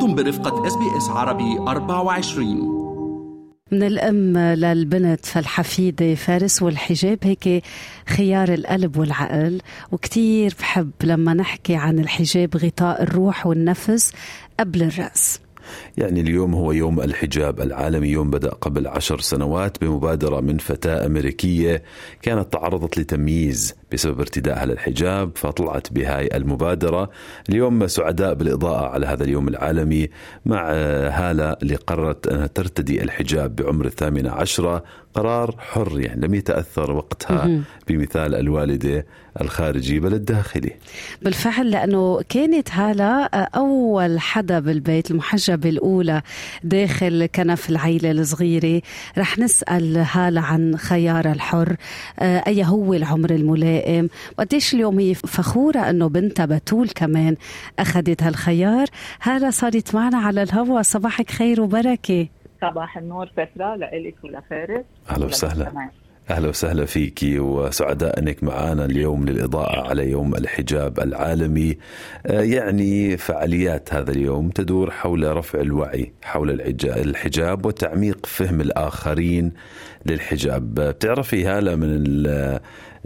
أنتم برفقة SBS عربي 24 من الأم للبنت فالحفيدة إرث الحجاب هيك خيار القلب والعقل. وكتير بحب لما نحكي عن الحجاب غطاء الروح والنفس قبل الرأس. يعني اليوم هو يوم الحجاب. العالمي يوم بدأ قبل عشر سنوات بمبادرة من فتاة أمريكية كانت تعرضت لتمييز بسبب ارتدائها للحجاب فطلعت بهاي المبادرة. اليوم سعداء بالإضاءة على هذا اليوم العالمي مع هالة اللي قررت أنها ترتدي الحجاب بعمر الثامنة عشرة. قرار حر يعني لم يتأثر وقتها بمثال الوالدة الخارجي بل الداخلي. بالفعل لأنه كانت هالة أول حدا بالبيت المحجبة الأولى داخل كنف العيلة الصغيرة. رح نسأل هالة عن خيار الحر. أي هو العمر الملائم؟ وقديش اليوم هي فخورة أنه بنتها بتول كمان أخذت هالخيار. هالة صارت معنا على الهواء صباحك خير وبركة. صباح النور فترة لإلك ولفارس أهلا وسهلا. أهلا وسهلا فيكي وسعداء أنك معنا اليوم للإضاءة على يوم الحجاب العالمي. يعني فعاليات هذا اليوم تدور حول رفع الوعي حول الحجاب وتعميق فهم الآخرين للحجاب. بتعرفي هاله من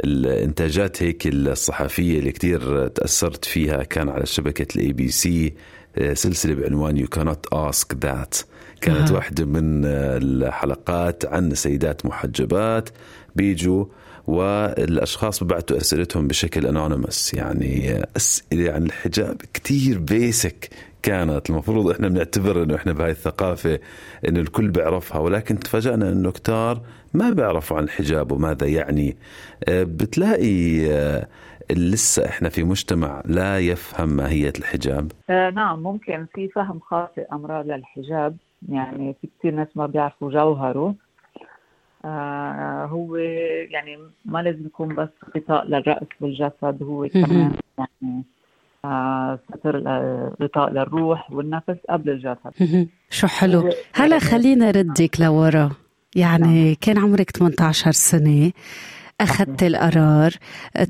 الإنتاجات هيك الصحفية اللي كثير تأثرت فيها كان على شبكة ال ABC سلسلة بعنوان يو كانت اسك ذات كانت آه. واحدة من الحلقات عن سيدات محجبات بيجوا والأشخاص ببعثوا أسئلتهم بشكل anonymous يعني اسئله عن الحجاب كتير basic كانت. المفروض إحنا بنعتبر إنه إحنا بهاي الثقافة إنه الكل بيعرفها ولكن تفاجئنا إنه كتار ما بيعرفوا عن الحجاب وماذا يعني. بتلاقي لسه إحنا في مجتمع لا يفهم ماهية الحجاب. آه نعم ممكن في فهم خاطئ أمراض للحجاب يعني في كثير ناس ما بيعرفوا جوهره. آه هو يعني ما لازم يكون بس غطاء للرأس والجسد هو كمان يعني آه ستر غطاء للروح والنفس قبل الجسد. شو حلو. هلا خلينا ردك لورا. يعني كان عمرك 18 سنة. أخذت القرار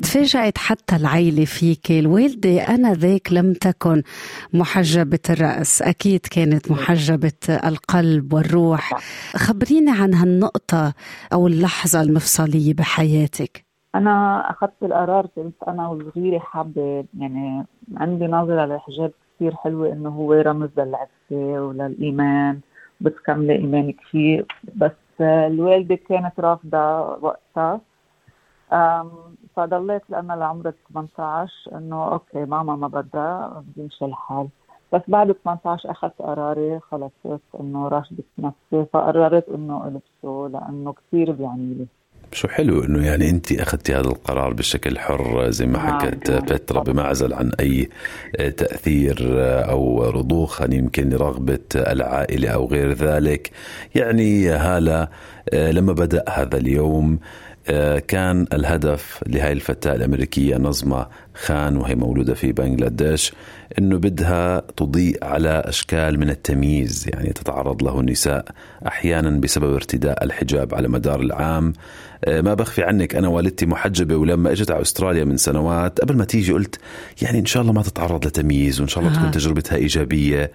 تفاجأت حتى العيلة فيك الوالدة أنا ذاك لم تكن محجبة الرأس أكيد كانت محجبة القلب والروح. خبريني عن هالنقطة أو اللحظة المفصلية بحياتك. أنا أخذت القرار كنت أنا وصغيرة حابة يعني عندي نظرة للحجاب كثير حلوة إنه هو رمز للعفة وللإيمان بتكملي إيمانك فيه بس الوالدة كانت رافضة وقتها. فضليت لأنا لعمر 18 إنه أوكي ماما ما بدها بيمشي الحال. بس بعد 18 أخذت قراري خلص إنه راشدة نفسي فقررت إنه ألبسه لأنه كثير بيعني لي شو حلو إنه يعني أنت أخذتي هذا القرار بشكل حر زي ما حكت بترا بمعزل عن أي تأثير أو رضوخا يمكن لرغبه العائلة أو غير ذلك. يعني هالة لما بدأ هذا اليوم كان الهدف لهي الفتاة الأمريكية نظمة خان وهي مولودة في بنغلاديش أنه بدها تضيء على أشكال من التمييز. يعني تتعرض له النساء أحيانا بسبب ارتداء الحجاب على مدار العام. ما بخفي عنك أنا والدتي محجبة ولما أجت على أستراليا من سنوات قبل ما تيجي قلت يعني إن شاء الله ما تتعرض لتمييز وإن شاء الله تكون تجربتها إيجابية.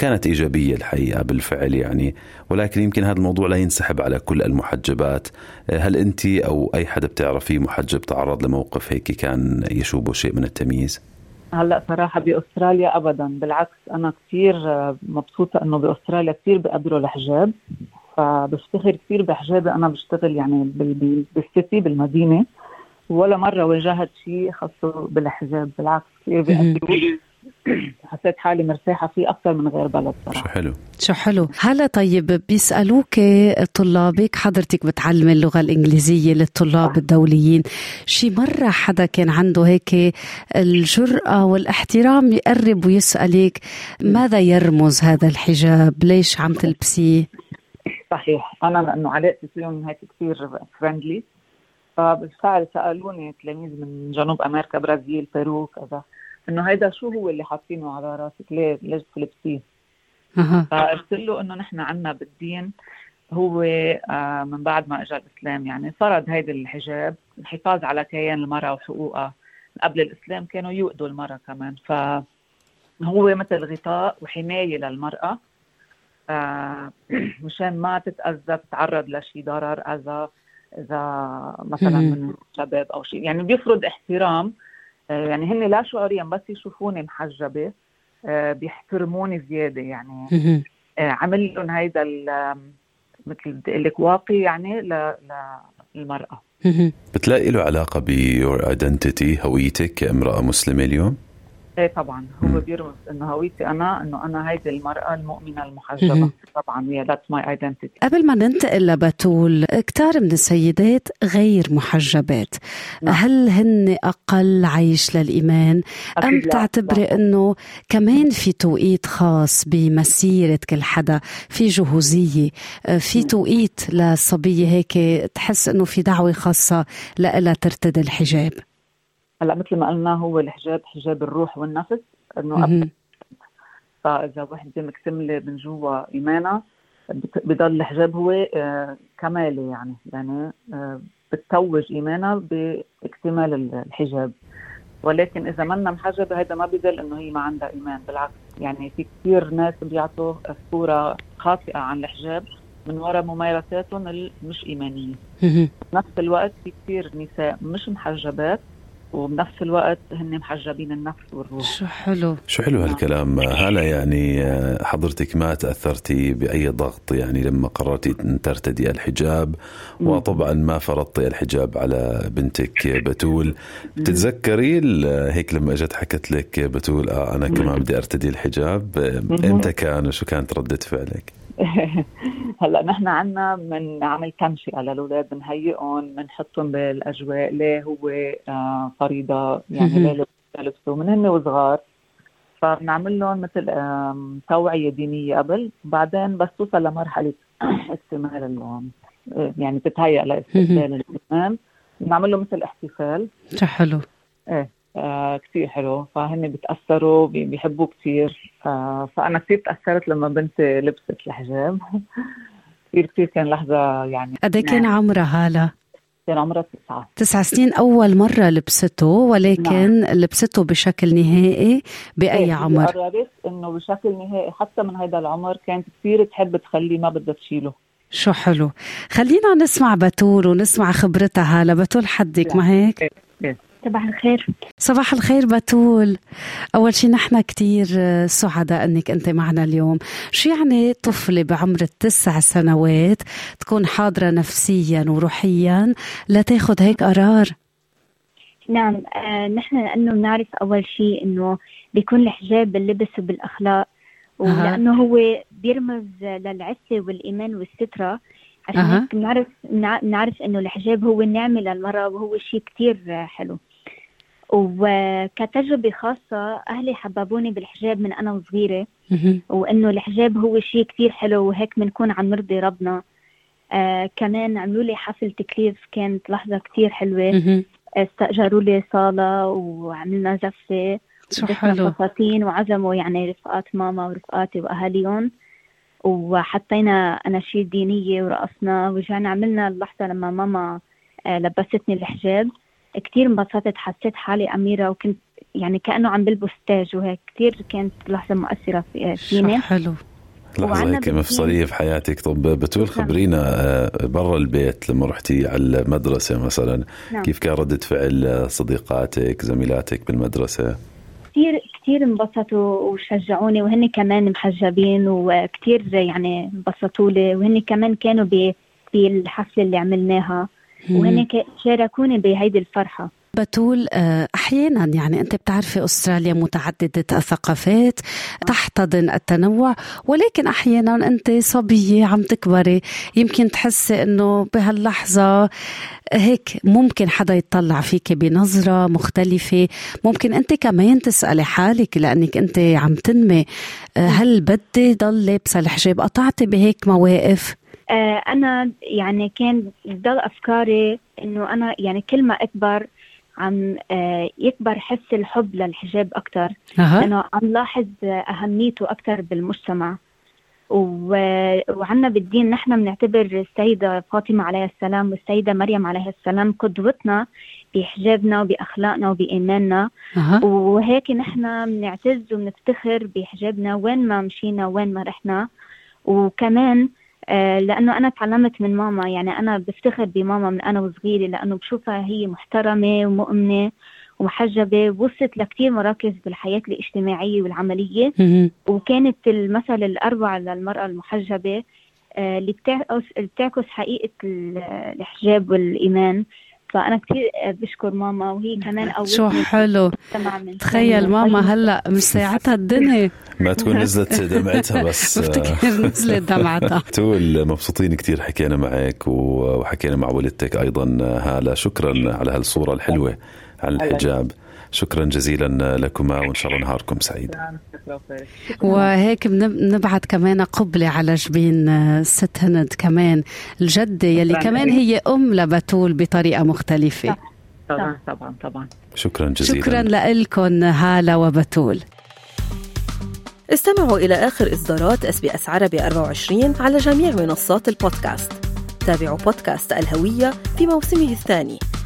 كانت إيجابية الحقيقة بالفعل يعني ولكن يمكن هذا الموضوع لا ينسحب على كل المحجبات. هل أنت أو أي حدا بتعرفيه محجب تعرض لموقف هيك كان يشوبه شيء من التمييز؟ هلا صراحة بأستراليا أبدا. بالعكس أنا كثير مبسوطة إنه بأستراليا كثير بقدروا الحجاب. فبفتخر كثير بحجابي أنا بشتغل يعني بالسيتي بالمدينة. ولا مرة واجهت شيء خاصة بالحجاب. بالعكس كثير بقدروا حسيت حالي مرتاحة فيه أكثر من غير بلد صراحة. شو حلو؟ شو حلو. هلا طيب بيسألوك طلابك حضرتك بتعلمي اللغة الإنجليزية للطلاب الدوليين. شي مرة حدا كان عنده هيك الجرأة والاحترام يقرب ويسألك ماذا يرمز هذا الحجاب؟ ليش عم تلبسيه؟ صحيح. أنا لأنه علاقتي فيهم هيك كثير فريندلي فبالفعل سألوني تلاميذ من جنوب أمريكا برازيل بيرو كذا. إنه هيدا شو هو اللي حاطينه على راسك؟ ليه ليش تلبسيه أه. فقلت له إنه نحن عنا بالدين هو آه من بعد ما اجى الإسلام. يعني فرض هيدا الحجاب الحفاظ على كيان المرأة وحقوقها. قبل الإسلام كانوا يؤذوا المرأة كمان. ف هو مثل غطاء وحماية للمرأة. آه مشان ما تتأذى تتعرض لشيء ضرر أذى إذا مثلا من شباب أو شيء يعني بيفرض احترام يعني هن لا شعوريا بس يشوفوني محجبة آه بيحترموني زيادة. يعني آه عمل لهم هيدا مثل لك واقي يعني للمرأة. بتلاقي له علاقة بيور ايدنتيتي هويتك كامرأة مسلمة اليوم؟ إيه طبعا. هو بيرمز إنه هويتي أنا إنه أنا هيدي المرأة المؤمنة المحجبة. طبعا هي that's my identity قبل ما ننتقل لبتول كثار من السيدات غير محجبات. نعم. هل هن أقل عيش للإيمان؟ أم تعتبري إنه كمان في توقيت خاص بمسيرة كل حدا في جهوزية في نعم. توقيت للصبيه هيك تحس إنه في دعوة خاصة لها ترتدي الحجاب؟ هلا مثل ما قلنا هو الحجاب حجاب الروح والنفس إنه فإذا وحده مكتمله من جوا إيمانها بضل الحجاب هو آه كمالي يعني. يعني آه بتتوج إيمانها باكتمال الحجاب. ولكن إذا منا محجبه هذا ما بدل إنه هي ما عندها إيمان بالعكس. يعني في كثير ناس بيعطوا صوره خاطئة عن الحجاب من وراء ممارساتهم المش إيمانية. بنفس الوقت في كثير نساء مش محجبات وبنفس الوقت هن محجبين النفس والروح. شو حلو. شو حلو هالكلام. هلا يعني آه، حضرتك ما تأثرتي بأي ضغط يعني لما قررتي ان ترتدي الحجاب وطبعا ما فرضتي الحجاب على بنتك بتول. تتذكري هيك لما اجت حكت لك بتول آه أنا كمان بدي أرتدي الحجاب إمتى كان وشو كانت ردة فعلك؟ هلا نحن عنا بنعمل تنشئه للاولاد بنهيئهم بنحطهم بالأجواء ليه هو آه فريضة يعني ليه لبسوا من هن وصغار فبنعمل لهم مثل توعية دينية قبل بعدين بس توصل لمرحله استعمال يعني تتهيأ لاستقبال الامام بنعمل له مثل احتفال. حلو. إيه. آه كثير حلو فهن بتأثروا بيحبوه كثير آه فأنا كثير تأثرت لما بنتي لبست الحجاب كثير كثير كان لحظة يعني قد إيه كان عمرها هاله؟ كان عمرها تسعة تسع سنين أول مرة لبسته ولكن نعم. لبسته بشكل نهائي بأي إيه عمر؟ قررت إنه بشكل نهائي حتى من هذا العمر كانت كثير تحب تخليه ما بدها تشيله شو حلو خلينا نسمع بتول ونسمع خبرتها هلا بتول حدك ما هيك؟ إيه. إيه. صباح الخير. صباح الخير بتول أول شيء نحن كتير سعداء أنك أنت معنا اليوم. شو يعني طفلة بعمر التسع سنوات تكون حاضرة نفسيا وروحيا لتاخد هيك قرار؟ نعم آه نحن لأنه بنعرف أول شيء أنه بيكون الحجاب باللبس وبالأخلاق. ولأنه هو بيرمز للعفة والإيمان والسترة. عشان أه. هيك بنعرف بنعرف إنه الحجاب هو النعمة للمرأة وهو شيء كثير حلو. وكتجربة خاصة أهلي حببوني بالحجاب من أنا وصغيرة. وإنه الحجاب هو شيء كثير حلو وهيك بنكون عم نرضي ربنا. آه كمان عملوا لي حفل تكليف كانت لحظة كثير حلوة. استأجروا لي صالة وعملنا زفة حلو. فساتين وعزموا يعني رفقات ماما ورفقاتي وأهاليهم. وحطينا أناشيد دينية ورقصنا ورجعنا عملنا اللحظة لما ماما آه، لبستني الحجاب. كثير انبسطت حسيت حالي أميرة وكنت يعني كأنه عم بلبس تاج وهيك كثير كانت لحظة مؤثرة فيني حلو لحظة هيك مفصلية في حياتك طب بتقول نعم. خبرينا آه، برا البيت لما رحتي على المدرسة مثلا نعم. كيف كان ردة فعل صديقاتك زميلاتك بالمدرسة؟ كثير كثير انبسطوا وشجعوني وهن كمان محجبين وكثير يعني انبسطوا لي وهن كمان كانوا بالحفلة اللي عملناها وهن شاركوني بهيدي الفرحة. بتول آه، أحيانا يعني أنت بتعرفي أستراليا متعددة الثقافات تحتضن التنوع ولكن أحيانا أنت صبية عم تكبري يمكن تحسي إنه بهاللحظة هيك ممكن حدا يطلع فيك بنظرة مختلفة. ممكن أنت كمان تسألي حالك لأنك أنت عم تنمي. آه، هل بدي ضل لابسة الحجاب قطعتي بهيك مواقف؟ آه، أنا يعني كان ضل أفكاري إنه أنا يعني كل ما أكبر عم آه، يكبر حس الحب للحجاب أكثر أه. لأنه عم لاحظ أهميته أكثر بالمجتمع وعنا بالدين نحن بنعتبر السيدة فاطمة عليها السلام والسيدة مريم عليها السلام قدوتنا بحجابنا وبأخلاقنا وبإيماننا أه. وهيك نحن بنعتز وبنفتخر بحجابنا وين ما مشينا وين ما رحنا وكمان لأنه أنا تعلمت من ماما. يعني أنا بفتخر بماما من أنا وصغيرة لأنه بشوفها هي محترمة ومؤمنة ومحجبة وصلت لكثير مراكز بالحياة الاجتماعية والعملية. وكانت المثل الأروع للمرأة المحجبة آه، اللي بتعكس بتعكس حقيقة الحجاب والإيمان. فأنا كثير بشكر ماما وهي كمان قوتني شو حلو. تخيل ماما هلأ مش ساعتها الدنيا. ما تكون نزلت دمعتها بس. بفتكر نزلت دمعتها. تقول مبسوطين كثير حكينا معك وحكينا مع والدتك أيضا هالة. شكرا على هالصورة الحلوة عن الحجاب شكرا جزيلا لكما وإن شاء الله نهاركم سعيد. وهيك بنبعث كمان قبلة على جبين الست هند كمان الجدة يلي كمان هي أم لبتول بطريقة مختلفة. طبعا طبعا طبعا. شكرا جزيلا. شكرا لكم هالة وبتول. استمعوا إلى آخر إصدارات SBS عربي 24 على جميع منصات البودكاست. تابعوا بودكاست الهوية في موسمه الثاني.